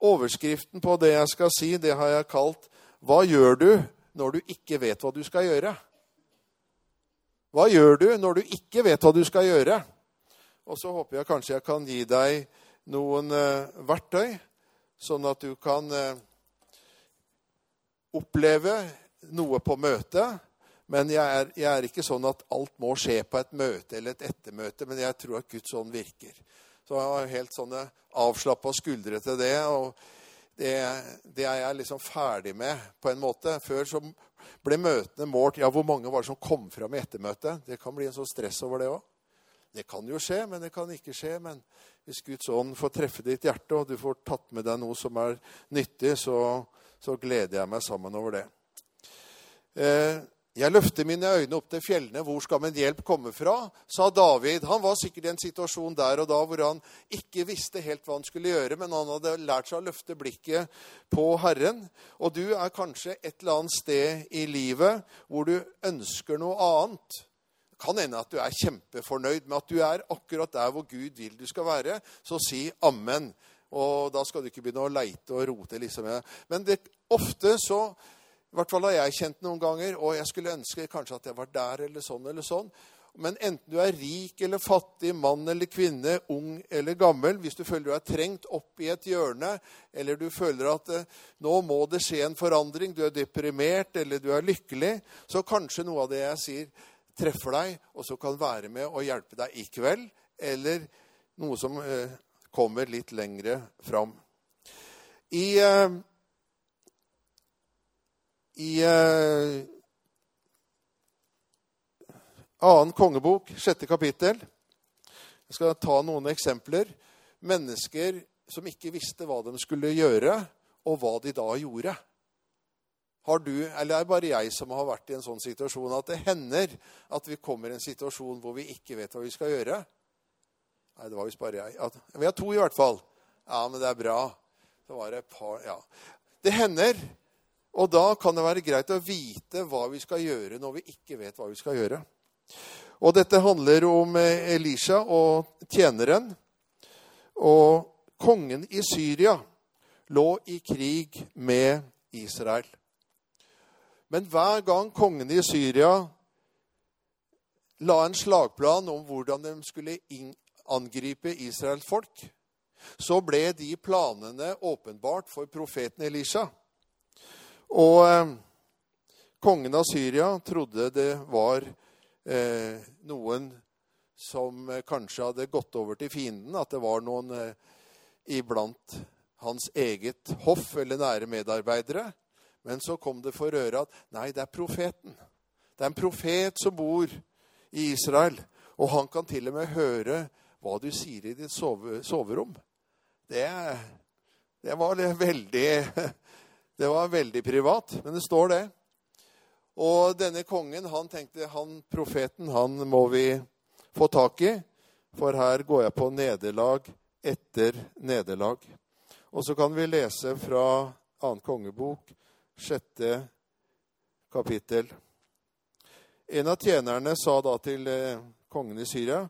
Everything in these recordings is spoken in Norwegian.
overskriften på det jeg skal si, det har jeg kalt 'Hva gjør du når du ikke vet hva du skal gjøre?' Hva gjør du når du ikke vet hva du skal gjøre? Og så håper jeg kanskje jeg kan gi deg noen eh, verktøy, sånn at du kan eh, oppleve noe på møtet. Men jeg er, jeg er, ikke sånn at alt må skje på et møte eller et ettermøte. Men jeg tror at Guds ånd virker. Så jeg har helt sånne avslappa skuldre til det. og det, det, er jeg liksom ferdig med på en måte. Før så ble møtene målt Ja, hvor mange var det som kom fram i ettermøtet? Det kan bli en sånn stress over det òg. Det kan jo skje, men det kan ikke skje. Men hvis Guds ånd får treffe ditt hjerte, og du får tatt med deg noe som er nyttig, så, så gleder jeg meg sammen over det. Eh, jeg løfter mine øyne opp til fjellene. Hvor skal min hjelp komme fra? sa David. Han var sikkert i en situasjon der og da hvor han ikke visste helt hva han skulle gjøre, men han hadde lært seg å løfte blikket på Herren. Og du er kanskje et eller annet sted i livet hvor du ønsker noe annet. Det kan hende at du er kjempefornøyd med at du er akkurat der hvor Gud vil du skal være. Så si amen. Og da skal du ikke begynne å leite og rote. liksom. Men det, ofte så i hvert fall har jeg kjent noen ganger. Og jeg skulle ønske kanskje at jeg var der eller sånn eller sånn. Men enten du er rik eller fattig, mann eller kvinne, ung eller gammel, hvis du føler du er trengt opp i et hjørne, eller du føler at eh, nå må det skje en forandring, du er deprimert eller du er lykkelig, så kanskje noe av det jeg sier, treffer deg, og så kan være med og hjelpe deg i kveld, eller noe som eh, kommer litt lengre fram. I eh, i eh, annen kongebok, sjette kapittel. Jeg skal ta noen eksempler. Mennesker som ikke visste hva de skulle gjøre, og hva de da gjorde. Har du, eller er det bare jeg som har vært i en sånn situasjon at det hender at vi kommer i en situasjon hvor vi ikke vet hva vi skal gjøre? Nei, det var visst bare jeg. At, vi har to i hvert fall. Ja, men det er bra. Så var det et par Ja. Det hender og da kan det være greit å vite hva vi skal gjøre når vi ikke vet hva vi skal gjøre. Og dette handler om eh, Elisha og tjeneren. Og kongen i Syria lå i krig med Israel. Men hver gang kongen i Syria la en slagplan om hvordan de skulle angripe Israels folk, så ble de planene åpenbart for profeten Elisha. Og eh, kongen av Syria trodde det var eh, noen som eh, kanskje hadde gått over til fienden, at det var noen eh, iblant hans eget hoff eller nære medarbeidere. Men så kom det for øre at nei, det er profeten. Det er en profet som bor i Israel, og han kan til og med høre hva du sier i ditt sove, soverom. Det, det var veldig det var veldig privat, men det står det. Og denne kongen, han tenkte han profeten, han må vi få tak i. For her går jeg på nederlag etter nederlag. Og så kan vi lese fra 2. kongebok, sjette kapittel. En av tjenerne sa da til eh, kongen i Syria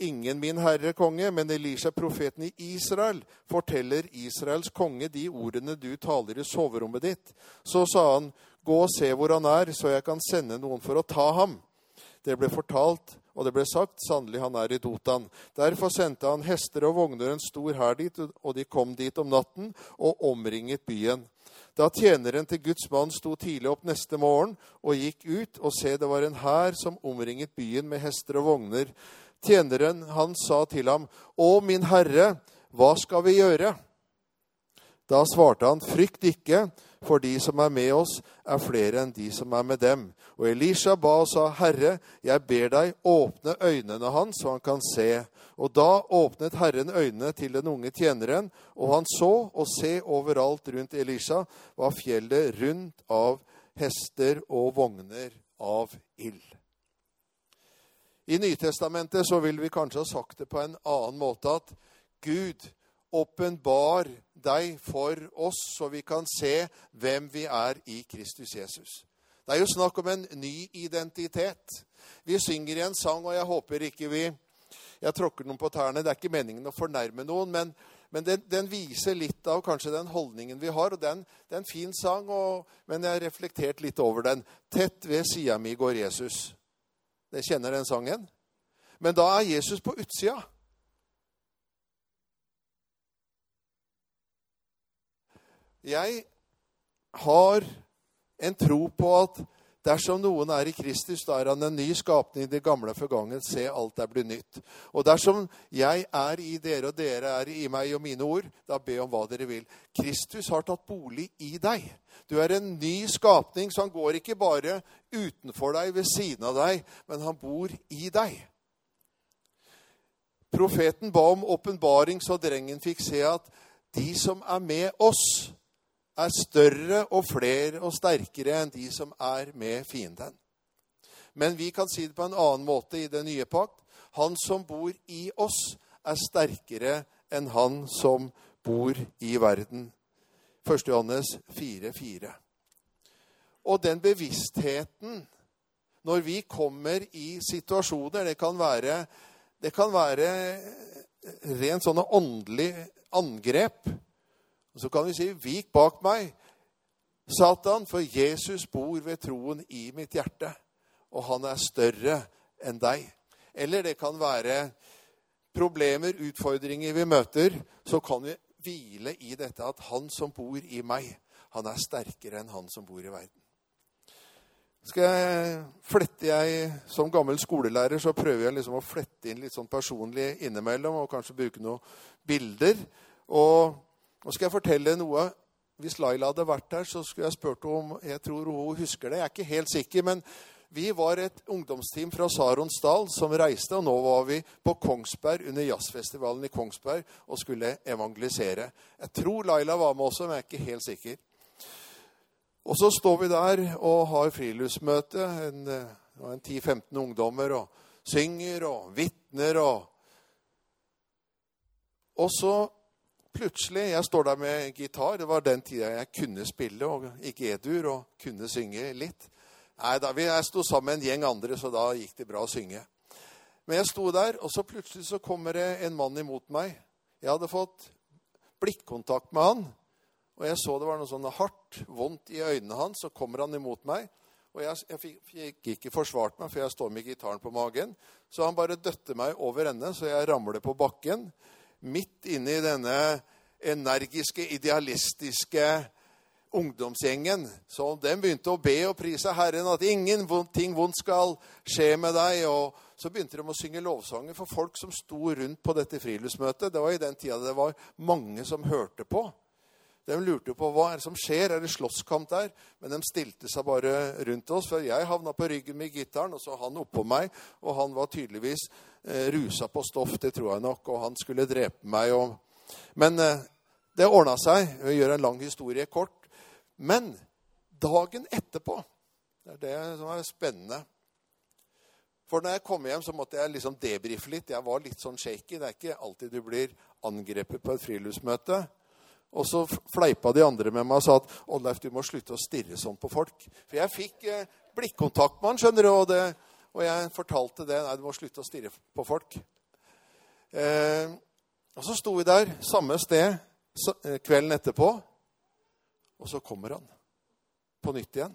Ingen, min herre konge, men Elisha, profeten i Israel, forteller Israels konge de ordene du taler i soverommet ditt. Så sa han, gå og se hvor han er, så jeg kan sende noen for å ta ham. Det ble fortalt, og det ble sagt, sannelig han er i Dotan. Derfor sendte han hester og vogner en stor hær dit, og de kom dit om natten og omringet byen. Da tjeneren til Guds mann sto tidlig opp neste morgen og gikk ut, og se det var en hær som omringet byen med hester og vogner, Tjeneren han sa til ham, Å, min herre, hva skal vi gjøre? Da svarte han, Frykt ikke, for de som er med oss, er flere enn de som er med dem. Og Elisha ba og sa, Herre, jeg ber deg, åpne øynene hans, så han kan se. Og da åpnet Herren øynene til den unge tjeneren, og han så, og se overalt rundt Elisha var fjellet rundt av hester og vogner av ild. I Nytestamentet så vil vi kanskje ha sagt det på en annen måte at Gud åpenbar deg for oss, så vi kan se hvem vi er i Kristus Jesus. Det er jo snakk om en ny identitet. Vi synger i en sang, og jeg håper ikke vi Jeg tråkker noen på tærne. Det er ikke meningen å fornærme noen, men Men den, den, viser litt av kanskje den holdningen vi har. og Det er en fin sang, og, men jeg har reflektert litt over den. Tett ved sida mi går Jesus. Dere kjenner den sangen? Men da er Jesus på utsida. Jeg har en tro på at Dersom noen er i Kristus, da er han en ny skapning. Det gamle forgangen. Se, alt er blitt nytt. Og dersom jeg er i dere, og dere er i meg og mine ord, da be om hva dere vil. Kristus har tatt bolig i deg. Du er en ny skapning, så han går ikke bare utenfor deg, ved siden av deg, men han bor i deg. Profeten ba om åpenbaring, så drengen fikk se at de som er med oss, er større og flere og sterkere enn de som er med fienden. Men vi kan si det på en annen måte i den nye pakt. Han som bor i oss, er sterkere enn han som bor i verden. 1. Johannes 4,4. Og den bevisstheten når vi kommer i situasjoner Det kan være, det kan være rent sånne åndelige angrep og Så kan vi si, 'Vik bak meg, Satan, for Jesus bor ved troen i mitt hjerte.' Og han er større enn deg. Eller det kan være problemer, utfordringer vi møter. Så kan vi hvile i dette at han som bor i meg, han er sterkere enn han som bor i verden. Skal jeg, flette jeg, Som gammel skolelærer så prøver jeg liksom å flette inn litt sånn personlig innimellom og kanskje bruke noen bilder. Og nå skal jeg fortelle noe. Hvis Laila hadde vært her, så skulle jeg spurt om Jeg tror hun husker det. Jeg er ikke helt sikker. Men vi var et ungdomsteam fra Saronsdal som reiste, og nå var vi på Kongsberg under jazzfestivalen i Kongsberg og skulle evangelisere. Jeg tror Laila var med også, men jeg er ikke helt sikker. Og så står vi der og har friluftsmøte, en, en 10-15 ungdommer, og synger og vitner og Og så plutselig Jeg står der med gitar. Det var den tida jeg kunne spille og gikk E-dur og kunne synge litt. Nei, da, Jeg sto sammen med en gjeng andre, så da gikk det bra å synge. Men jeg sto der, og så plutselig så kommer det en mann imot meg. Jeg hadde fått blikkontakt med han, og jeg så det var noe sånn hardt, vondt i øynene hans. Så kommer han imot meg, og jeg, jeg fikk, fikk, ikke forsvart meg, for jeg står med gitaren på magen. Så han bare døtter meg over ende, så jeg ramler på bakken midt inne i denne energiske, idealistiske ungdomsgjengen. Så den begynte å be og prise Herren at ingenting vondt skal skje med deg. Og så begynte de å synge lovsanger for folk som sto rundt på dette friluftsmøtet. Det var i den tida det var mange som hørte på. De lurte på hva er det som skjer. Er det slåsskamp der? Men de stilte seg bare rundt oss. For jeg havna på ryggen med gitaren, og så han oppå meg. Og han var tydeligvis eh, rusa på stoff, det tror jeg nok. Og han skulle drepe meg. Og... Men eh, det ordna seg. Vi gjør en lang historie kort. Men dagen etterpå Det er det som er spennende. For når jeg kom hjem, så måtte jeg liksom debrife litt. Jeg var litt sånn shaky. Det er ikke alltid du blir angrepet på et friluftsmøte. Og så fleipa de andre med meg og sa at Oddleif, du må slutte å stirre sånn på folk. For jeg fikk eh, blikkontakt med han, skjønner du, og, det, og, jeg fortalte det. Nei, du må slutte å stirre på folk. Eh, og så sto vi der, samme sted, eh, kvelden etterpå. Og så kommer han på nytt igjen.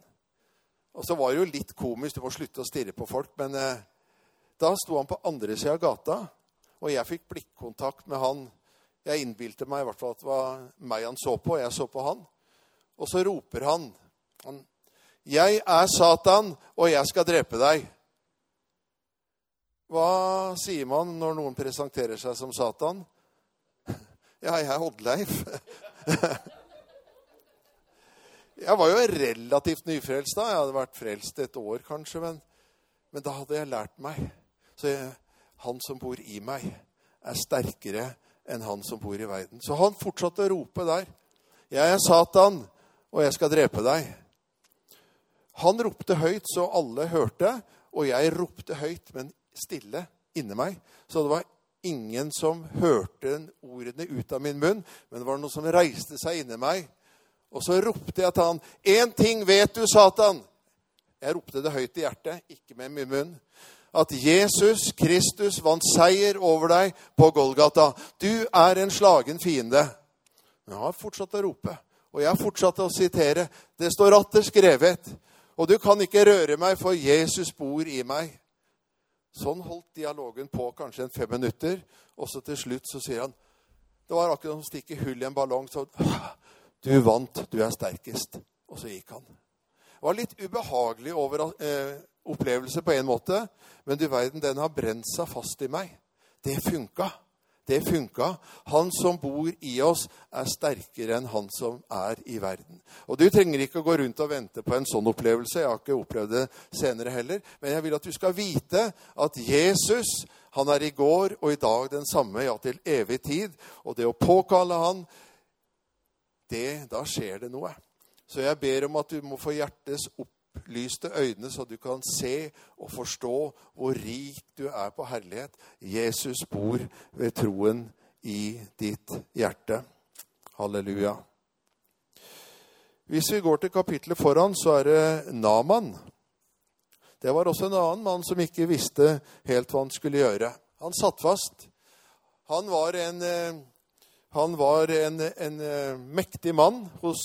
Og så var det jo litt komisk, du må slutte å stirre på folk. Men eh, da sto han på andre sida av gata, og jeg fikk blikkontakt med han jeg innbilte meg i hvert fall at det var meg han så på, jeg så på han. Og så roper han, han 'Jeg er Satan, og jeg skal drepe deg'. Hva sier man når noen presenterer seg som Satan? Ja, jeg er Oddleif. Jeg var jo relativt nyfrelst da. Jeg hadde vært frelst et år, kanskje. Men, men da hadde jeg lært meg. Så jeg, han som bor i meg, er sterkere enn han som bor i verden. Så han fortsatte å rope der. 'Jeg er Satan, og jeg skal drepe deg.' Han ropte høyt så alle hørte, og jeg ropte høyt, men stille inni meg. Så det var ingen som hørte ordene ut av min munn, men det var noe som reiste seg inni meg. Og så ropte jeg til han, 'Én ting vet du, Satan.' Jeg ropte det høyt i hjertet, ikke med min munn. At Jesus Kristus vant seier over deg på Golgata. Du er en slagen fiende. Men han har fortsatt å rope, og jeg har fortsatt å sitere. Det står atter skrevet. Og du kan ikke røre meg, for Jesus bor i meg. Sånn holdt dialogen på kanskje en fem minutter. Og så til slutt så sier han Det var akkurat som å stikke hull i en ballong. Så du vant, du er sterkest. Og så gikk han. Det var litt ubehagelig over, eh, opplevelse på en måte, men du verden, den har brent seg fast i meg. Det funka. Det funka. Han som bor i oss, er sterkere enn han som er i verden. Og Du trenger ikke å gå rundt og vente på en sånn opplevelse. Jeg har ikke opplevd det senere heller. Men jeg vil at du skal vite at Jesus han er i går og i dag den samme, ja, til evig tid. Og det å påkalle han, det, da skjer det noe. Så jeg ber om at du må få hjertets opplyste øyne, så du kan se og forstå hvor rik du er på herlighet. Jesus bor ved troen i ditt hjerte. Halleluja. Hvis vi går til kapittelet foran, så er det Naman. Det var også en annen mann som ikke visste helt hva han skulle gjøre. Han satt fast. Han var en, eh, han var en, en eh, mektig mann hos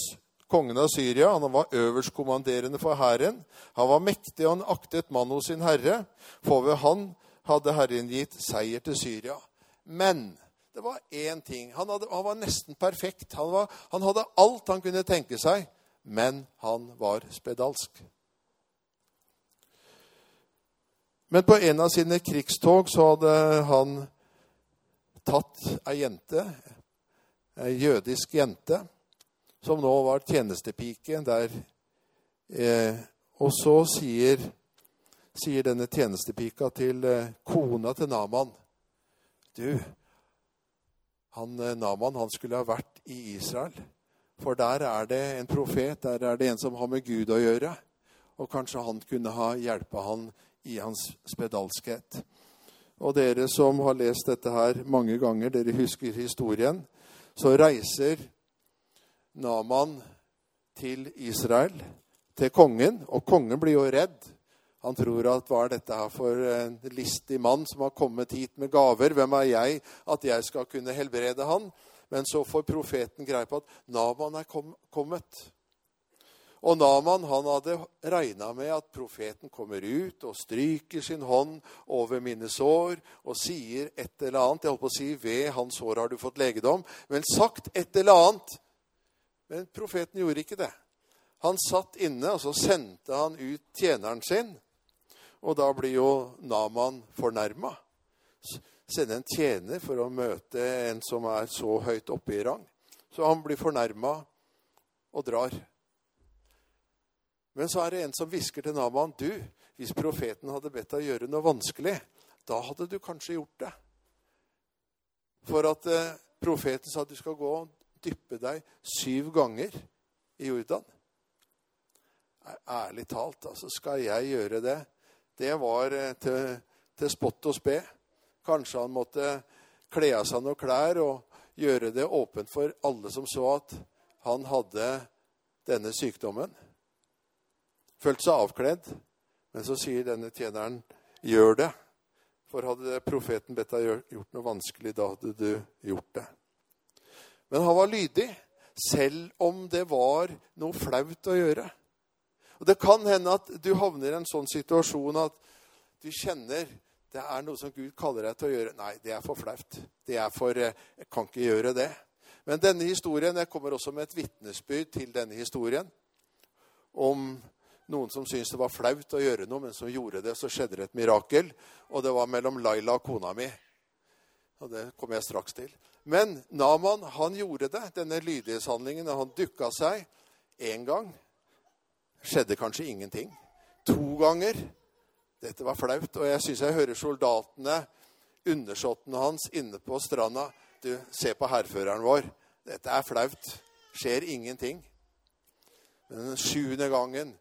kongen av Syria. Han var øverstkommanderende for hæren. Han var mektig og en aktet mann hos sin herre, for ved han hadde Herren gitt seier til Syria. Men det var én ting. Han, hadde, han, var nesten perfekt. Han, var, han hadde alt han kunne tenke seg, men han var spedalsk. Men på en av sine krigstog så hadde han tatt ei jente, ei jødisk jente, som nå var tjenestepike der. Eh, og så sier, sier, denne tjenestepika til eh, kona til Naman Du, han, eh, Naman han skulle ha vært i Israel. For der er det en profet, der er det en som har med Gud å gjøre. Og kanskje han kunne ha hjulpet han i hans spedalskhet. Og dere som har lest dette her mange ganger, dere husker historien, så reiser Naman til Israel, til kongen. Og kongen blir jo redd. Han tror at hva er dette her for en listig mann som har kommet hit med gaver? Hvem er jeg at jeg skal kunne helbrede han? Men så får profeten greie på at Naman er kom, kommet. Og Naman han hadde regna med at profeten kommer ut og stryker sin hånd over mine sår og sier et eller annet. Jeg holdt på å si ved hans sår har du fått legedom. Men sagt et eller annet men profeten gjorde ikke det. Han satt inne, og så sendte han ut tjeneren sin. Og da blir jo Naman fornærma. Sende en tjener for å møte en som er så høyt oppe i rang. Så han blir fornærma og drar. Men så er det en som hvisker til Naman. Du, hvis profeten hadde bedt deg gjøre noe vanskelig, da hadde du kanskje gjort det. For at eh, profeten sa at du skal gå dyppe deg syv ganger i Jordan. Ærlig talt, altså, skal jeg gjøre det? Det var eh, til, til spott og spe. Kanskje han måtte kle av seg noen klær og gjøre det åpent for alle som så at han hadde denne sykdommen. Følte seg avkledd. Men så sier denne tjeneren, 'Gjør det.' For hadde profeten bedt deg gjort noe vanskelig, da hadde du gjort det. Men han var lydig, selv om det var noe flaut å gjøre. Og Det kan hende at du havner i en sånn situasjon at du kjenner det er noe som Gud kaller deg til å gjøre. Nei, det er for flaut. Det er for eh, Jeg kan ikke gjøre det. Men denne historien Jeg kommer også med et vitnesbyrd til denne historien om noen som syntes det var flaut å gjøre noe, men som gjorde det. Så skjedde det et mirakel, og det var mellom Laila og kona mi. Og det kommer jeg straks til. Men Naman han gjorde det, denne lydighetshandlingen. Han dukka seg én gang. Skjedde kanskje ingenting. To ganger. Dette var flaut. Og jeg syns jeg hører soldatene, undersåttene hans, inne på stranda. Du, se på hærføreren vår. Dette er flaut. Skjer ingenting. Men den sjuende gangen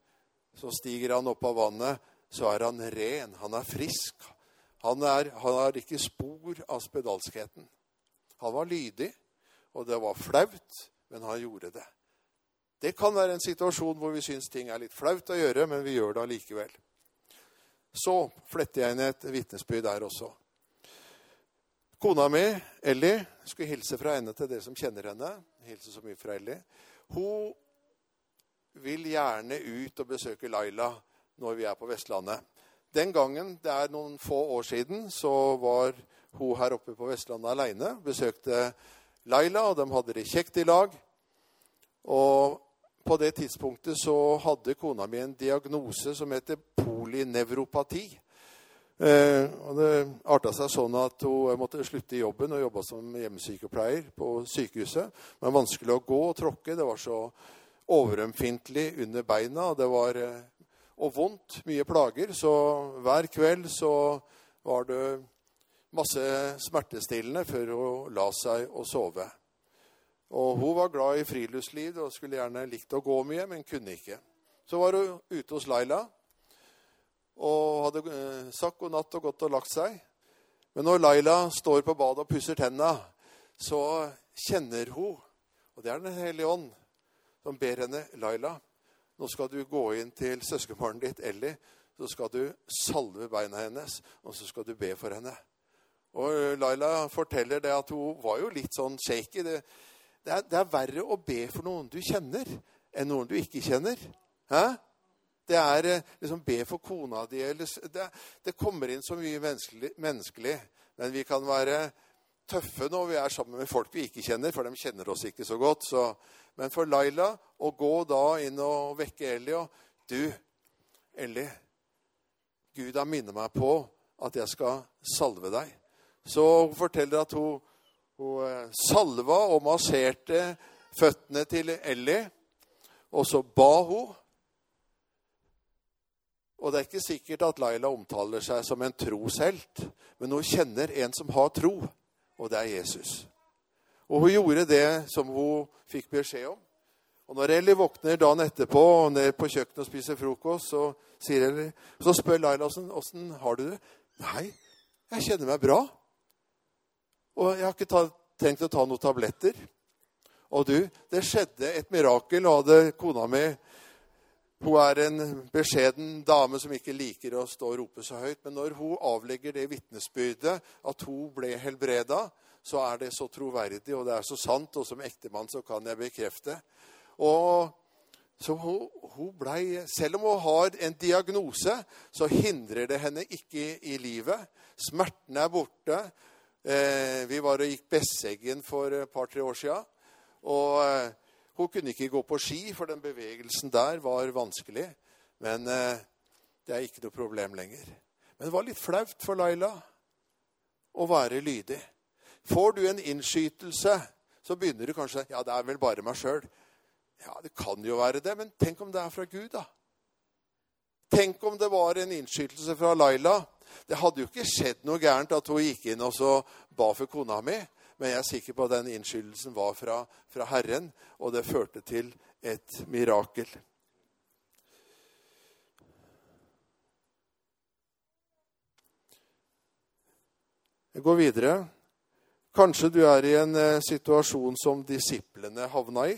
så stiger han opp av vannet. Så er han ren. Han er frisk. Han, er, han har ikke spor av spedalskheten. Han var lydig, og det var flaut, men han gjorde det. Det kan være en situasjon hvor vi syns ting er litt flaut å gjøre, men vi gjør det allikevel. Så fletter jeg inn et vitnesbyrd der også. Kona mi, Ellie, skulle hilse fra henne til dere som kjenner henne. Hilse så mye fra Ellie. Hun vil gjerne ut og besøke Laila når vi er på Vestlandet. Den gangen, det er noen få år siden, så var hun her oppe på Vestlandet aleine. Besøkte Laila, og de hadde det kjekt i lag. Og på det tidspunktet så hadde kona mi en diagnose som heter polinevropati. Eh, og Det arta seg sånn at hun måtte slutte i jobben og jobba som hjemmesykepleier på sykehuset. Men vanskelig å gå og tråkke. Det var så overømfintlig under beina. og det var eh, og vondt, mye plager. Så hver kveld så var det masse smertestillende før hun la seg og sove. Og hun var glad i friluftsliv og skulle gjerne likt å gå mye, men kunne ikke. Så var hun ute hos Laila og hadde eh, sagt god natt og gått og lagt seg. Men når Laila står på badet og pusser tenna, så kjenner hun, og det er Den hellige ånd, som ber henne Laila, nå skal du gå inn til søskenbarnet ditt Ellie. Så skal du salve beina hennes, og så skal du be for henne. Og Laila forteller det at hun var jo litt sånn shaky. Det, det, er, det er, verre å be for noen du kjenner, enn noen du ikke kjenner. Hæ? Det er eh, liksom be for kona di det, det, kommer inn så mye menneskelig, menneskelig, Men vi kan være tøffe når vi er sammen med folk vi ikke kjenner, for de kjenner oss ikke så godt. Så men for Laila å gå da inn og vekke Ellie og Du, Ellie, Gud har minnet meg på at jeg skal salve deg. Så hun forteller at hun, hun eh, salva og masserte føttene til Ellie. Og så ba hun. Og det er ikke sikkert at Laila omtaler seg som en troshelt, men hun kjenner en som har tro, og det er Jesus. Og hun gjorde det som hun fikk beskjed om. Og når Ellie våkner dagen etterpå og ned på kjøkkenet og spiser frokost, så, Ellie, så spør Laila åssen har du det. Nei, jeg kjenner meg bra. Og jeg har ikke tatt, tenkt å ta noen tabletter. Og du, det skjedde et mirakel. Og hadde kona mi Hun er en beskjeden dame som ikke liker å stå og rope så høyt. Men når hun avlegger det vitnesbyrdet at hun ble helbreda, så er det så troverdig, og det er så sant. Og som ektemann så kan jeg bekrefte. Og så hun, hun ble, Selv om hun har en diagnose, så hindrer det henne ikke i livet. Smerten er borte. Eh, vi var og gikk Besseggen for et par-tre år sia. Og eh, hun kunne ikke gå på ski, for den bevegelsen der var vanskelig. Men eh, det er ikke noe problem lenger. Men det var litt flaut for Laila å være lydig. Får du en innskytelse, så begynner du kanskje Ja, det er vel bare meg sjøl. Ja, det kan jo være det, men tenk om det er fra Gud, da. Tenk om det var en innskytelse fra Laila. Det hadde jo ikke skjedd noe gærent at hun gikk inn og så ba for kona mi, men jeg er sikker på at den innskytelsen var fra, fra Herren, og det førte til et mirakel. Jeg går videre. Kanskje du er i en eh, situasjon som disiplene havna i.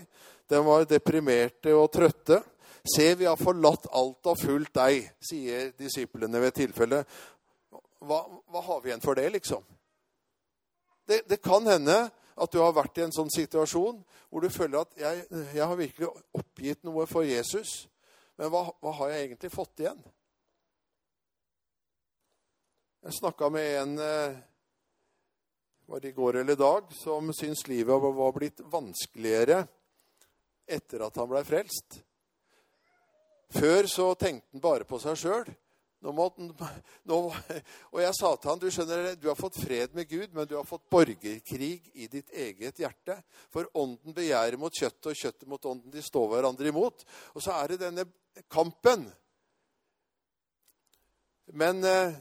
De var deprimerte og trøtte. Se, vi har forlatt alt og fulgt deg, sier disiplene ved tilfelle. Hva, hva, har vi igjen for det, liksom? Det, det, kan hende at du har vært i en sånn situasjon hvor du føler at jeg, jeg har virkelig oppgitt noe for Jesus, men hva, hva har jeg egentlig fått igjen? Jeg snakka med en eh, var det i går eller i dag, som syns livet var blitt vanskeligere etter at han blei frelst. Før så tenkte han bare på seg sjøl. Og jeg sa til han, du skjønner, du har fått fred med Gud, men du har fått borgerkrig i ditt eget hjerte. For ånden begjærer mot kjøttet, og kjøttet mot ånden. De står hverandre imot. Og så er det denne kampen. Men eh,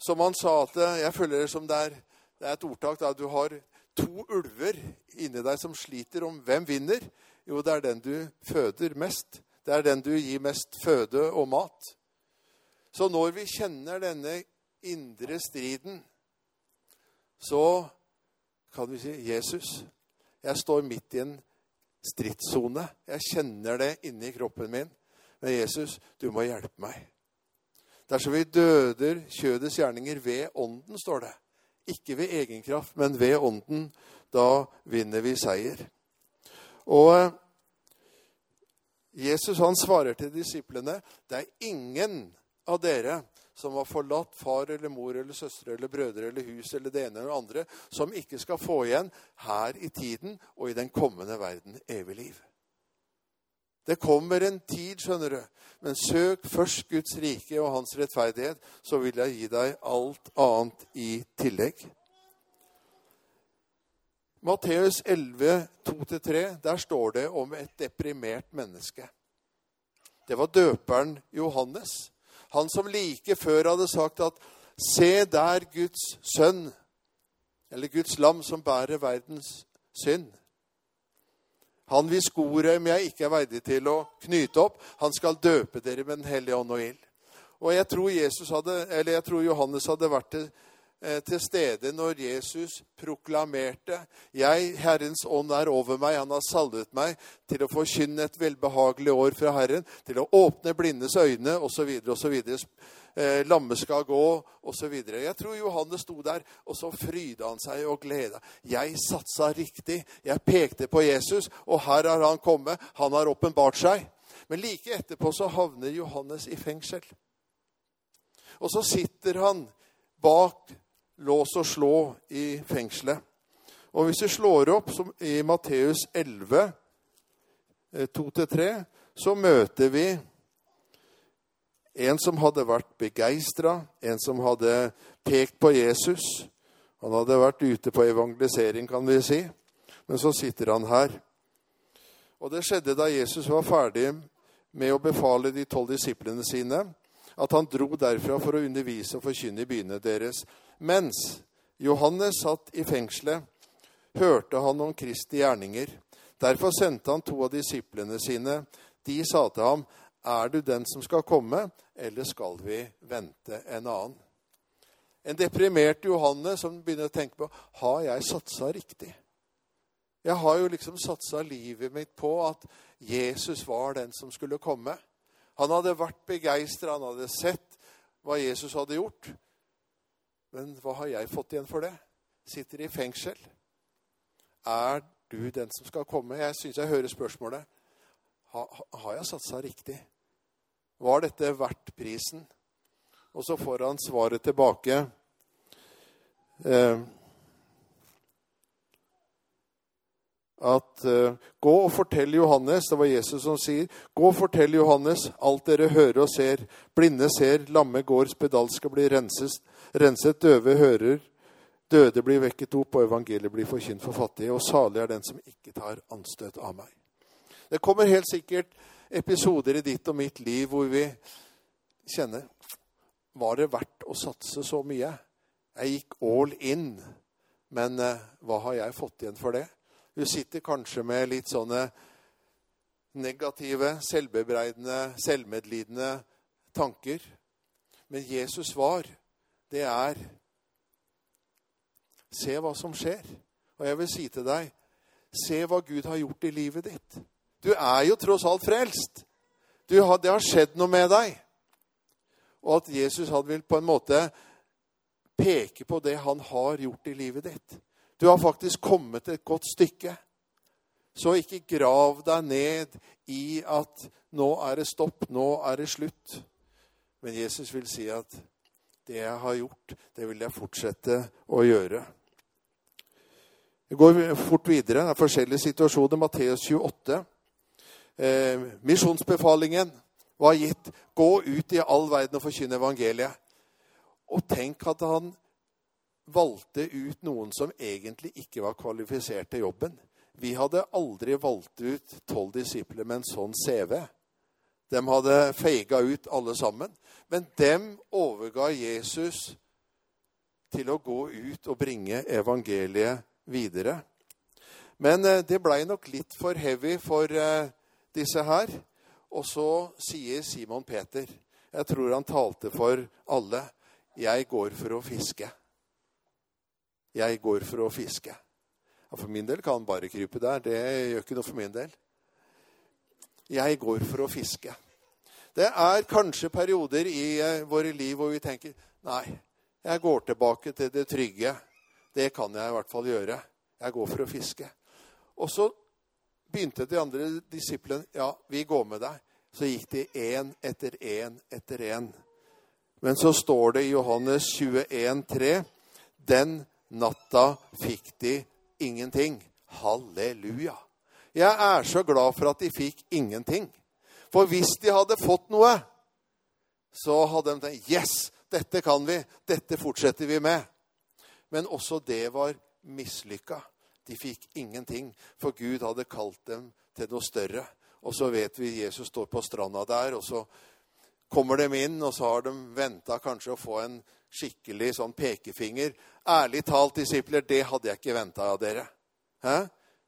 som han sa, at jeg føler det som det er det er et ordtak da du har to ulver inni deg som sliter om hvem vinner. Jo, det er den du føder mest. Det er den du gir mest føde og mat. Så når vi kjenner denne indre striden, så kan vi si Jesus, jeg står midt i en stridssone. Jeg kjenner det inni kroppen min. Men Jesus, du må hjelpe meg. Dersom vi døder kjødets gjerninger ved ånden, står det. Ikke ved egen kraft, men ved ånden. Da vinner vi seier. Og eh, Jesus han svarer til disiplene det er ingen av dere som har forlatt far eller mor eller søstre eller brødre eller hus eller det ene eller andre, som ikke skal få igjen her i tiden og i den kommende verden evig liv. Det kommer en tid, skjønner du, men søk først Guds rike og hans rettferdighet, så vil jeg gi deg alt annet i tillegg. Matteus 11, 2-3, der står det om et deprimert menneske. Det var døperen Johannes. Han som like før hadde sagt at Se der Guds sønn, eller Guds lam, som bærer verdens synd. Han hvis skorøm jeg ikke er verdig til å knyte opp, han skal døpe dere med Den hellige ånd og ild. Og jeg tror, hadde, jeg tror, Johannes hadde vært til, til stede når Jesus proklamerte Jeg, Herrens ånd er over meg. Han har salvet meg til å forkynne et velbehagelig år fra Herren, til å åpne blindes øyne osv. osv eh, lamme skal gå, osv. Jeg tror Johannes sto der, og så fryda han seg og gleda. Jeg satsa riktig. Jeg pekte på Jesus, og her har han kommet. Han har åpenbart seg. Men like etterpå så havner Johannes i fengsel. Og så sitter han bak lås og slå i fengselet. Og hvis vi slår opp i Matteus 11, 2-3, eh, så møter vi en som hadde vært begeistra, en som hadde pekt på Jesus. Han hadde vært ute på evangelisering, kan vi si. Men så sitter han her. Og det skjedde da Jesus var ferdig med å befale de tolv disiplene sine, at han dro derfra for å undervise og forkynne i byene deres. Mens Johannes satt i fengselet, hørte han om Kristi gjerninger. Derfor sendte han to av disiplene sine. De sa til ham, er du den som skal komme, eller skal vi vente en annen? En deprimert Johanne som begynner å tenke på har jeg satsa riktig. Jeg har jo liksom satsa livet mitt på at Jesus var den som skulle komme. Han hadde vært begeistra, han hadde sett hva Jesus hadde gjort. Men hva har jeg fått igjen for det? Sitter i fengsel. Er du den som skal komme? Jeg syns jeg hører spørsmålet. Har jeg satsa riktig? Var dette verdt prisen? Og så får han svaret tilbake. Eh, at eh, Gå og fortell Johannes Det var Jesus som sier. Gå og fortell Johannes alt dere hører og ser. Blinde ser, lamme går, spedalske blir renset, renset, døve hører, døde blir vekket opp, og evangeliet blir forkynt for fattige. Og salig er den som ikke tar anstøt av meg. Det kommer helt sikkert episoder i ditt og mitt liv hvor vi kjenner Var det verdt å satse så mye? Jeg gikk all in, men eh, hva har jeg fått igjen for det? Du sitter kanskje med litt sånne negative, selvbebreidende, selvmedlidende tanker. Men Jesus svar, det er Se hva som skjer. Og jeg vil si til deg, se hva Gud har gjort i livet ditt. Du er jo tross alt frelst. Har, det har skjedd noe med deg. Og at Jesus han vil på en måte peke på det han har gjort i livet ditt. Du har faktisk kommet et godt stykke. Så ikke grav deg ned i at nå er det stopp, nå er det slutt. Men Jesus vil si at det jeg har gjort, det vil jeg fortsette å gjøre. Vi går fort videre. Det er forskjellige situasjoner. Matteus 28 eh, misjonsbefalingen var gitt. Gå ut i all verden og forkynne evangeliet. Og tenk at han valgte ut noen som egentlig ikke var kvalifisert til jobben. Vi hadde aldri valgt ut tolv disipler med en sånn CV. De hadde feiga ut alle sammen. Men dem overga Jesus til å gå ut og bringe evangeliet videre. Men eh, det blei nok litt for heavy for eh, disse her. Og så sier Simon Peter, jeg tror han talte for alle, 'Jeg går for å fiske'. Jeg går for å fiske. Ja, for min del kan han bare krype der. Det gjør ikke noe for min del. Jeg går for å fiske. Det er kanskje perioder i eh, våre liv hvor vi tenker nei, jeg går tilbake til det trygge. Det kan jeg i hvert fall gjøre. Jeg går for å fiske. Og så begynte de andre disiplene ja, vi går med deg. Så gikk de én etter én etter én. Men så står det i Johannes 21, 21,3.: Den natta fikk de ingenting. Halleluja. Jeg er så glad for at de fikk ingenting. For hvis de hadde fått noe, så hadde de tenkt Yes, dette kan vi. Dette fortsetter vi med. Men også det var mislykka. De fikk ingenting, for Gud hadde kalt dem til noe større. Og så vet vi Jesus står på stranda der, og så kommer de inn, og så har de venta kanskje å få en skikkelig sånn pekefinger. Ærlig talt, disipler, det hadde jeg ikke venta av dere.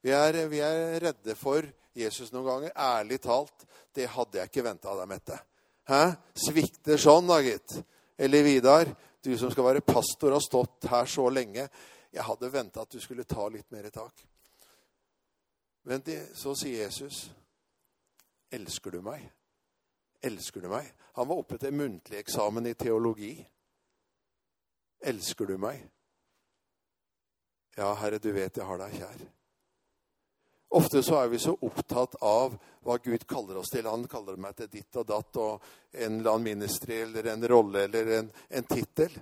Vi er, vi er, redde for Jesus noen ganger. Ærlig talt, det hadde jeg ikke venta av deg, Mette. Hæ? Svikter sånn, da, gitt. Eller Vidar, du som skal være pastor, har stått her så lenge. Jeg hadde venta at du skulle ta litt mer tak. Men det, så sier Jesus, 'Elsker du meg?' Elsker du meg? Han var oppe til muntlig eksamen i teologi. Elsker du meg? Ja, Herre, du vet jeg har deg kjær. Ofte så er vi så opptatt av hva Gud kaller oss til. Han kaller meg til ditt og datt og en eller annen ministry eller en rolle eller en, en tittel.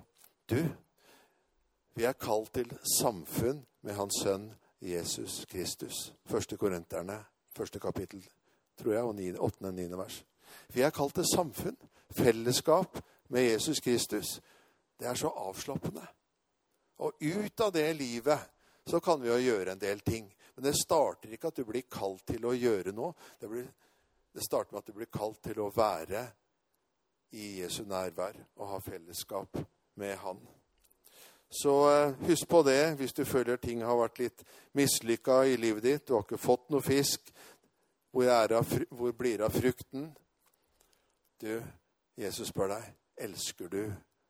Du, vi er kalt til samfunn med Hans Sønn Jesus Kristus. Første Korinterne, første kapittel, tror jeg, og åttende og niende vers. Vi er kalt til samfunn, fellesskap med Jesus Kristus. Det er så avslappende. Og ut av det livet så kan vi jo gjøre en del ting. Men det starter ikke at du blir kalt til å gjøre noe. Det, blir, det starter med at du blir kalt til å være i Jesu nærvær og ha fellesskap med Han. Så eh, husk på det hvis du føler ting har vært litt mislykka i livet ditt. Du har ikke fått noe fisk. Hvor, av, hvor blir det av frukten? Du, Jesus spør deg, elsker du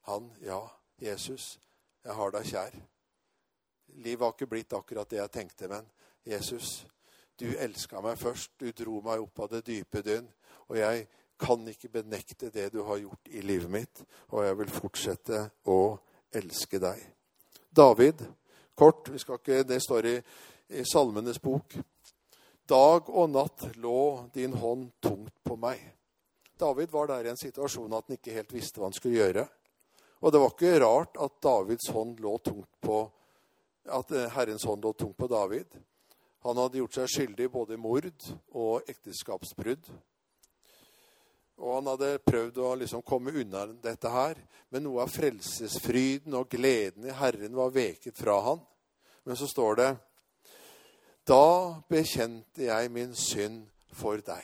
han? Ja, Jesus, jeg har deg kjær. Livet har ikke blitt akkurat det jeg tenkte, men Jesus, du elska meg først. Du dro meg opp av det dype dynn. Og jeg kan ikke benekte det du har gjort i livet mitt, og jeg vil fortsette å elske deg. David, kort, ikke, det står i, i Salmenes bok. Dag og natt lå din hånd tungt på meg. David var der i en situasjon at han ikke helt visste hva han skulle gjøre. Og det var ikke rart at Davids hånd lå tungt på at Herrens hånd lå tungt på David. Han hadde gjort seg skyldig både i mord og ekteskapsbrudd. Og han hadde prøvd å liksom komme unna dette her. Men noe av frelsesfryden og gleden i Herren var veket fra han. Men så står det Da bekjente jeg min synd for deg.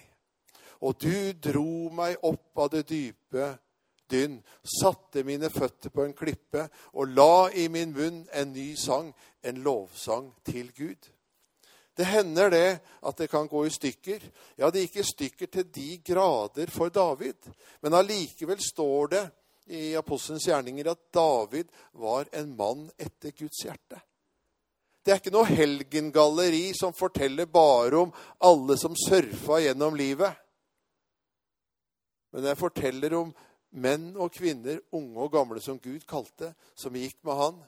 Og du dro meg opp av det dype dynn, satte mine føtter på en klippe og la i min munn en ny sang, en lovsang til Gud. Det hender det at det kan gå i stykker. Ja, det gikk i stykker til de grader for David. Men allikevel står det i apostelens gjerninger at David var en mann etter Guds hjerte. Det er ikke noe helgengalleri som forteller bare om alle som surfa gjennom livet. Men det forteller om menn og kvinner, unge og gamle, som Gud kalte, som gikk med han.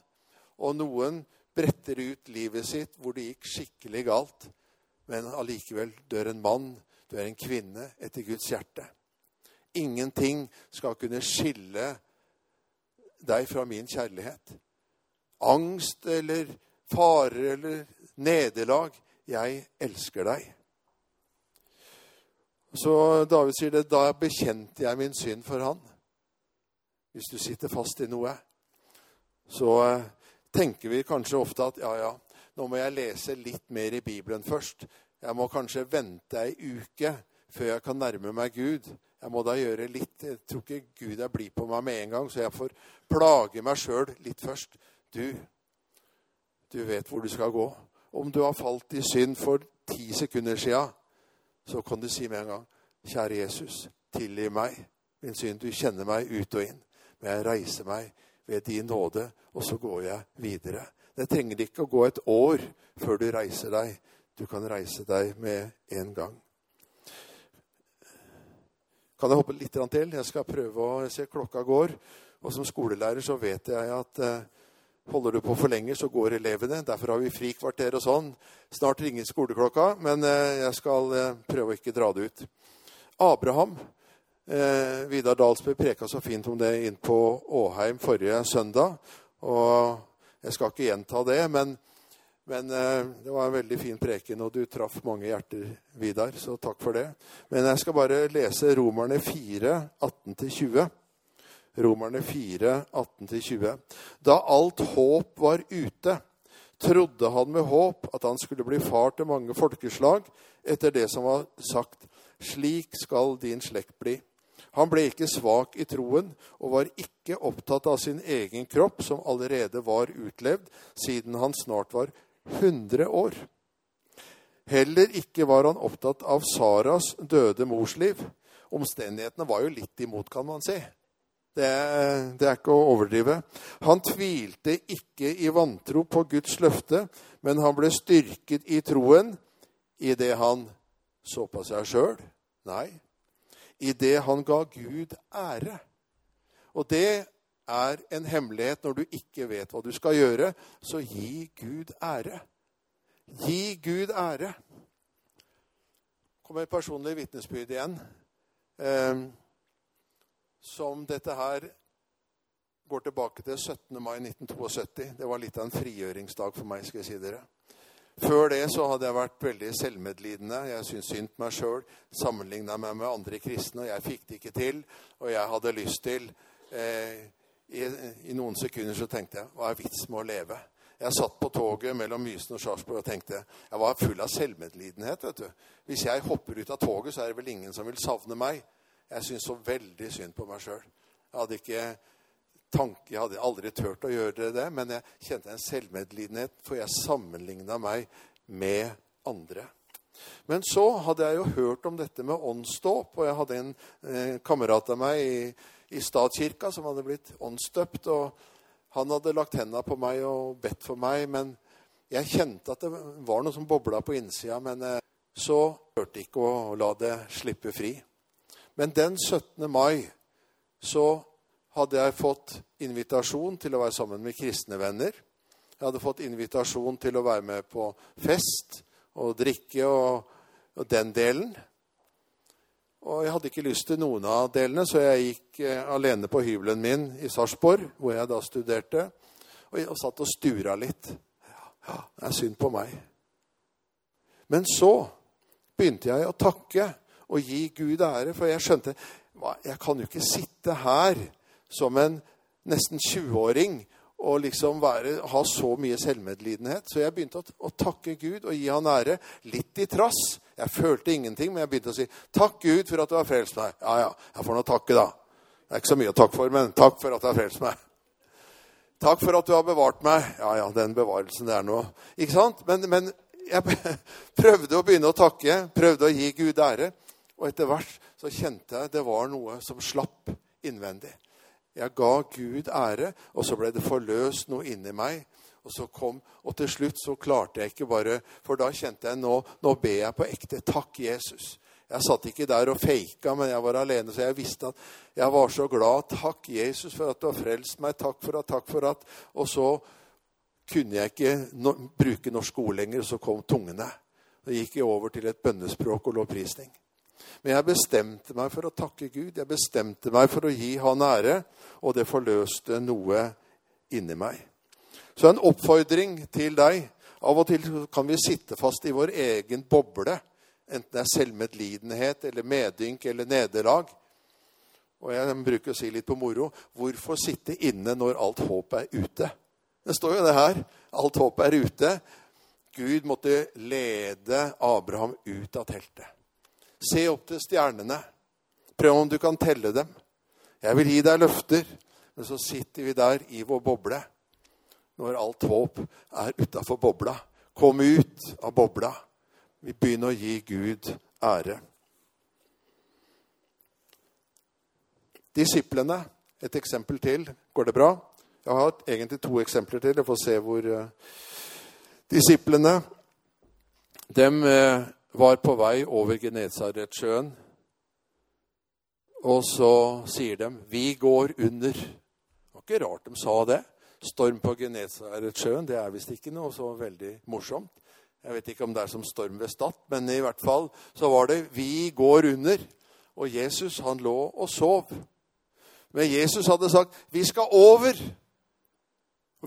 Og noen bretter ut livet sitt hvor det gikk skikkelig galt. Men allikevel dør en mann, dør en kvinne etter Guds hjerte. Ingenting skal kunne skille deg fra min kjærlighet. Angst eller farer eller nederlag. Jeg elsker deg. Så David sier det. Da bekjente jeg min synd for han. Hvis du sitter fast i noe, så eh, tenker vi kanskje ofte at ja, ja, nå må jeg lese litt mer i Bibelen først. Jeg må kanskje vente ei uke før jeg kan nærme meg Gud. Jeg må da gjøre litt. Jeg tror ikke Gud er blid på meg med en gang, så jeg får plage meg sjøl litt først. Du, du vet hvor du skal gå. Om du har falt i synd for ti sekunder sia, så kan du si med en gang, kjære Jesus, tilgi meg min synd. Du kjenner meg ut og inn. Men jeg reiser meg ved din nåde, og så går jeg videre. Det trenger ikke å gå et år før du reiser deg. Du kan reise deg med en gang. Kan jeg hoppe litt til? Jeg skal prøve å se klokka går. Og som skolelærer så vet jeg at eh, holder du på for lenge, så går elevene. Derfor har vi frikvarter og sånn. Snart ringer skoleklokka, men eh, jeg skal eh, prøve å ikke dra det ut. Abraham eh, Vidar Dalsbø preka så fint om det inn på Åheim forrige søndag. Og jeg skal ikke gjenta det, men men eh, det var en veldig fin preken, og du traff mange hjerter, Vidar, så takk for det. Men jeg skal bare lese Romerne 4, 18-20. Romerne 4, 18-20. Da alt håp var ute, trodde han med håp at han skulle bli far til mange folkeslag, etter det som var sagt. Slik skal din slekt bli. Han ble ikke svak i troen og var ikke opptatt av sin egen kropp, som allerede var utlevd, siden han snart var 100 år. Heller ikke var han opptatt av Saras døde mors liv. Omstendighetene var jo litt imot, kan man si. Det, det, er ikke å overdrive. Han tvilte ikke i vantro på Guds løfte, men han ble styrket i troen i det han så på seg sjøl. Nei, i det han ga Gud ære. Og det er en hemmelighet når du ikke vet hva du skal gjøre, så gi Gud ære. Gi Gud ære. kommer et personlig vitnesbyrd igjen. Eh, som dette her går tilbake til 17. mai 1972. Det var litt av en frigjøringsdag for meg. skal jeg si dere. Før det så hadde jeg vært veldig selvmedlidende. Jeg syntes synd på meg sjøl. Sammenligna meg med andre kristne, og jeg fikk det ikke til. Og jeg hadde lyst til eh, i, I, noen sekunder så tenkte jeg hva er vits med å leve? Jeg satt på toget mellom Mysen og Sarpsborg og tenkte jeg var full av selvmedlidenhet. vet du. Hvis jeg hopper ut av toget, så er det vel ingen som vil savne meg. Jeg syntes så veldig synd på meg sjøl. Jeg hadde ikke tanke, jeg hadde aldri turt å gjøre det, men jeg kjente en selvmedlidenhet, for jeg sammenligna meg med andre. Men så hadde jeg jo hørt om dette med åndsdåp, og jeg hadde en eh, kamerat av meg i i statskirka som hadde blitt åndsdøpt. og Han hadde lagt hendene på meg og bedt for meg. Men jeg kjente at det var noe som bobla på innsida. Men eh, så hørte ikke å la det slippe fri. Men den 17. mai så hadde jeg fått invitasjon til å være sammen med kristne venner. Jeg hadde fått invitasjon til å være med på fest og drikke og, og den delen. Og jeg hadde ikke lyst til noen av delene, så jeg gikk eh, alene på hybelen min i Sarpsborg, hvor jeg da studerte, og, og satt og stura litt. Ja, det er synd på meg. Men så begynte jeg å takke og gi Gud ære, for jeg skjønte jeg kan jo ikke sitte her som en nesten 20-åring og liksom være, ha så mye selvmedlidenhet. Så jeg begynte å, å, takke Gud og gi han ære. Litt i trass. Jeg følte ingenting, men jeg begynte å si takk Gud for at du har frelst meg. Ja, ja, jeg får nå takke, da. Det er ikke så mye å takke for, men takk for at du har frelst meg. Takk for at du har bevart meg. Ja, ja, den bevarelsen det er noe. Ikke sant? Men, men jeg prøvde å begynne å takke, prøvde å gi Gud ære. Og etter hvert så kjente jeg det var noe som slapp innvendig. Jeg ga Gud ære, og så ble det forløst noe inni meg. Og så kom, og til slutt så klarte jeg ikke bare For da kjente jeg nå, nå ber jeg på ekte. Takk, Jesus. Jeg satt ikke der og faka, men jeg var alene, så jeg visste at jeg var så glad. Takk, Jesus, for at du har frelst meg. Takk for at, takk for at. Og så kunne jeg ikke no, bruke norsk ord lenger, og så kom tungene. Så gikk jeg over til et bønnespråk og lovprisning. Men jeg bestemte meg for å takke Gud. Jeg bestemte meg for å gi Han ære, og det forløste noe inni meg. Så en oppfordring til deg. Av og til kan vi sitte fast i vår egen boble, enten det er selvmedlidenhet eller medynk eller nederlag. Og jeg bruker å si litt på moro hvorfor sitte inne når alt håp er ute? Det står jo det her. Alt håp er ute. Gud måtte lede Abraham ut av teltet. Se opp til stjernene. Prøv om du kan telle dem. Jeg vil gi deg løfter. Men så sitter vi der i vår boble når alt håp er utafor bobla. Kom ut av bobla. Vi begynner å gi Gud ære. Disiplene, et eksempel til. Går det bra? Jeg har egentlig to eksempler til. Jeg får se hvor uh, Disiplene dem uh, var på vei over Genesaretsjøen. Og så sier de 'Vi går under'. Det var ikke rart de sa det. Storm på Genesaretsjøen, det er visst ikke noe så veldig morsomt. Jeg vet ikke om det er som storm ved Stad, men i hvert fall så var det 'Vi går under'. Og Jesus, han lå og sov. Men Jesus hadde sagt 'Vi skal over'.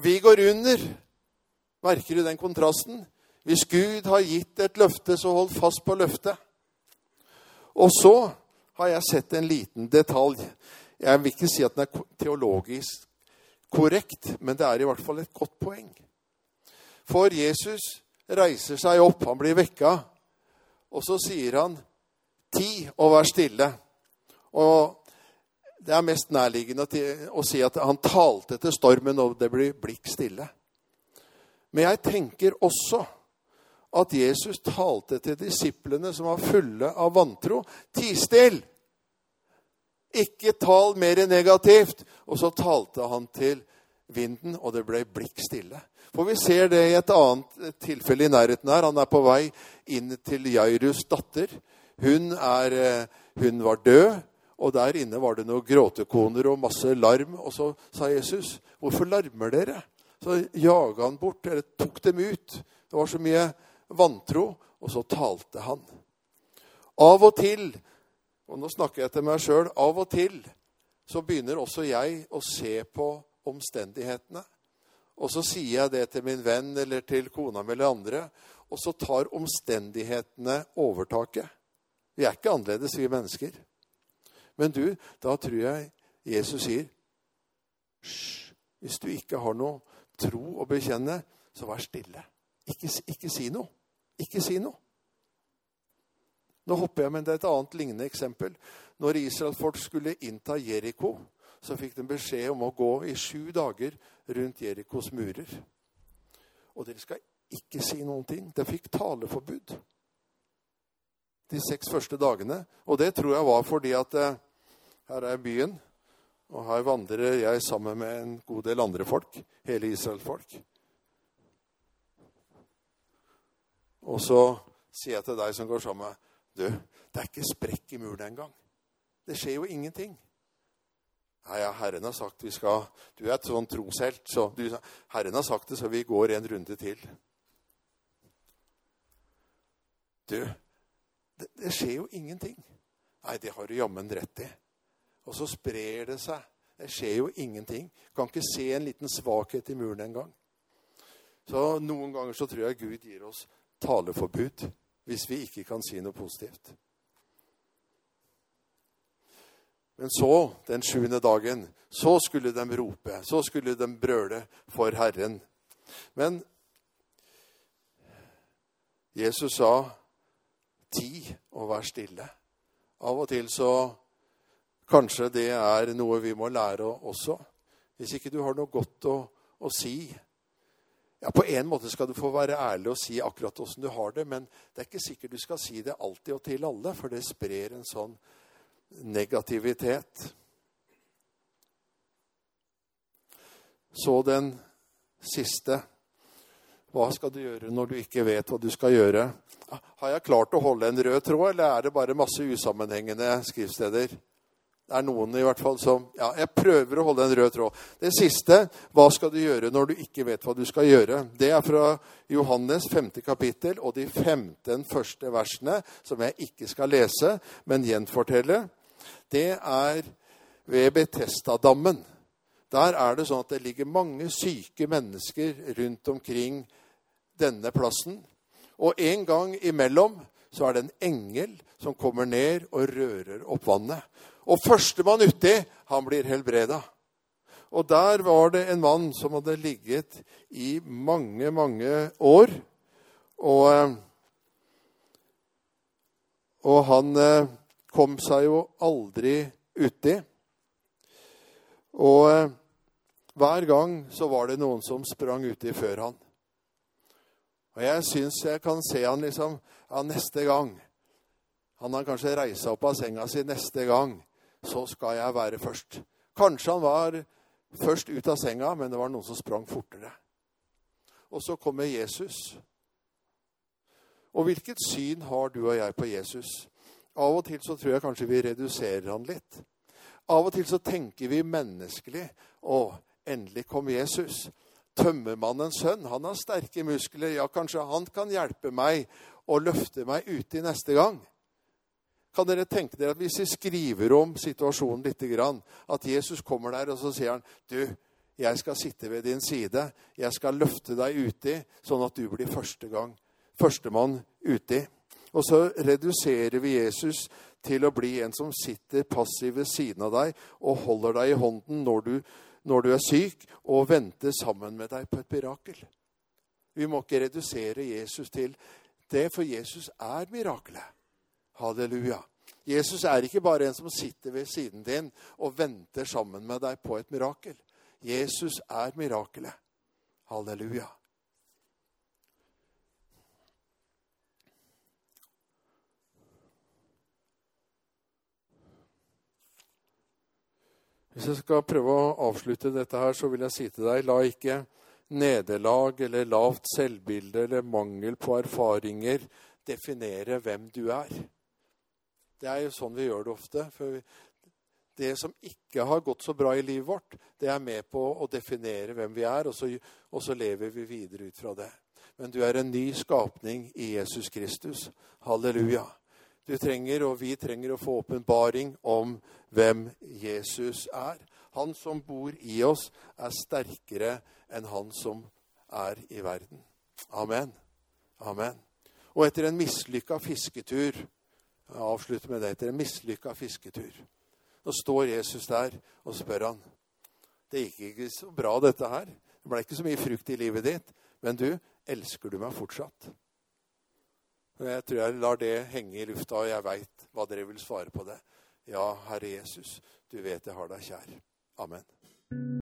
Vi går under. Merker du den kontrasten? Hvis Gud har gitt et løfte, så hold fast på løftet. Og så har jeg sett en liten detalj. Jeg vil ikke si at den er teologisk korrekt, men det er i hvert fall et godt poeng. For Jesus reiser seg opp, han blir vekka, og så sier han, 'Ti, og vær stille'. Og det er mest nærliggende å si at han talte til stormen, og det blir blikk stille. Men jeg tenker også at Jesus talte til disiplene som var fulle av vantro. Ti still! Ikke tal mer negativt. Og så talte han til vinden, og det ble blikk stille. For vi ser det i et annet tilfelle i nærheten her. Han er på vei inn til Jairus' datter. Hun, er, eh, hun var død, og der inne var det noen gråtekoner og masse larm. Og så sa Jesus, 'Hvorfor larmer dere?' Så jaga han bort, eller tok dem ut. Det var så mye vantro. Og så talte han. Av og til, og nå snakker jeg til meg sjøl, av og til så begynner også jeg å se på omstendighetene. Og så sier jeg det til min venn eller til kona mi eller andre, og så tar omstendighetene overtaket. Vi er ikke annerledes, vi mennesker. Men du, da tror jeg Jesus sier Hysj. Hvis du ikke har noe tro å bekjenne, så vær stille. Ikke, ikke si noe. Ikke si noe. Nå hopper jeg, men det er et annet lignende eksempel. Når Israel-folk skulle innta Jeriko, så fikk de beskjed om å gå i sju dager rundt Jerikos murer. Og dere skal ikke si noen ting. De fikk taleforbud de seks første dagene. Og det tror jeg var fordi at eh, her er byen, og her vandrer jeg sammen med en god del andre folk. Hele Israel-folk. Og så sier jeg til deg som går sammen med Du, det er ikke sprekk i muren engang. Det skjer jo ingenting. Nei, ja, Herren har sagt vi skal Du er et sånn troshelt, så du, Herren har sagt det, så vi går en runde til. Du, det, det skjer jo ingenting. Nei, det har du jammen rett i. Og så sprer det seg. Det skjer jo ingenting. Kan ikke se en liten svakhet i muren engang. Så noen ganger så tror jeg Gud gir oss taleforbud hvis vi ikke kan si noe positivt. Men så, den sjuende dagen, så skulle de rope, så skulle de brøle for Herren. Men Jesus sa, 'Ti og vær stille'. Av og til så Kanskje det er noe vi må lære også. Hvis ikke du har noe godt å, å si ja, På en måte skal du få være ærlig og si akkurat åssen du har det, men det er ikke sikkert du skal si det alltid og til alle, for det sprer en sånn negativitet. Så den siste. Hva skal du gjøre når du ikke vet hva du skal gjøre? Har jeg klart å holde en rød tråd, eller er det bare masse usammenhengende skriftsteder? Det er noen i hvert fall som Ja, jeg prøver å holde en rød tråd. Det siste, hva skal du gjøre når du ikke vet hva du skal gjøre? Det er fra Johannes 5. kapittel og de 15 første versene, som jeg ikke skal lese, men gjenfortelle det er ved Betestadammen. Der er det sånn at det ligger mange syke mennesker rundt omkring denne plassen. Og en gang imellom så er det en engel som kommer ned og rører opp vannet. Og førstemann uti, han blir helbreda. Og der var det en mann som hadde ligget i mange, mange år. Og, eh, og han eh, kom seg jo aldri uti. Og eh, hver gang så var det noen som sprang uti før han. Og jeg syns jeg kan se han liksom Ja, neste gang Han har kanskje reist opp av senga si neste gang. Så skal jeg være først. Kanskje han var først ut av senga, men det var noen som sprang fortere. Og så kommer Jesus. Og hvilket syn har du og jeg på Jesus? Av og til så tror jeg kanskje vi reduserer han litt. Av og til så tenker vi menneskelig. Å, endelig kom Jesus. Tømmermannens sønn, han har sterke muskler. Ja, kanskje han kan hjelpe meg og løfte meg uti neste gang. Kan dere tenke dere at hvis vi skriver om situasjonen litt, at Jesus kommer der og så sier han, du, jeg skal sitte ved din side. Jeg skal løfte deg uti, sånn at du blir første gang, førstemann uti. Og så reduserer vi Jesus til å bli en som sitter passiv ved siden av deg og holder deg i hånden når du, når du er syk, og venter sammen med deg på et mirakel. Vi må ikke redusere Jesus til det, for Jesus er mirakelet. Halleluja. Jesus er ikke bare en som sitter ved siden din og venter sammen med deg på et mirakel. Jesus er mirakelet. Halleluja. Hvis jeg skal prøve å avslutte dette her, så vil jeg si til deg la ikke nederlag eller lavt selvbilde eller mangel på erfaringer definere hvem du er. Det er jo sånn vi gjør det ofte. For det som ikke har gått så bra i livet vårt, det er med på å definere hvem vi er, og så, og så lever vi videre ut fra det. Men du er en ny skapning i Jesus Kristus. Halleluja. Du trenger, og vi trenger, å få åpenbaring om hvem Jesus er. Han som bor i oss, er sterkere enn han som er i verden. Amen. Amen. Og etter en mislykka fisketur Jeg avslutter med det. Etter en mislykka fisketur Nå står Jesus der og spør han. Det gikk ikke så bra, dette her. Det ble ikke så mye frukt i livet ditt. Men du, elsker du meg fortsatt? Jeg tror jeg lar det henge i lufta, og jeg veit hva dere vil svare på det. Ja, Herre Jesus, du vet jeg har deg kjær. Amen.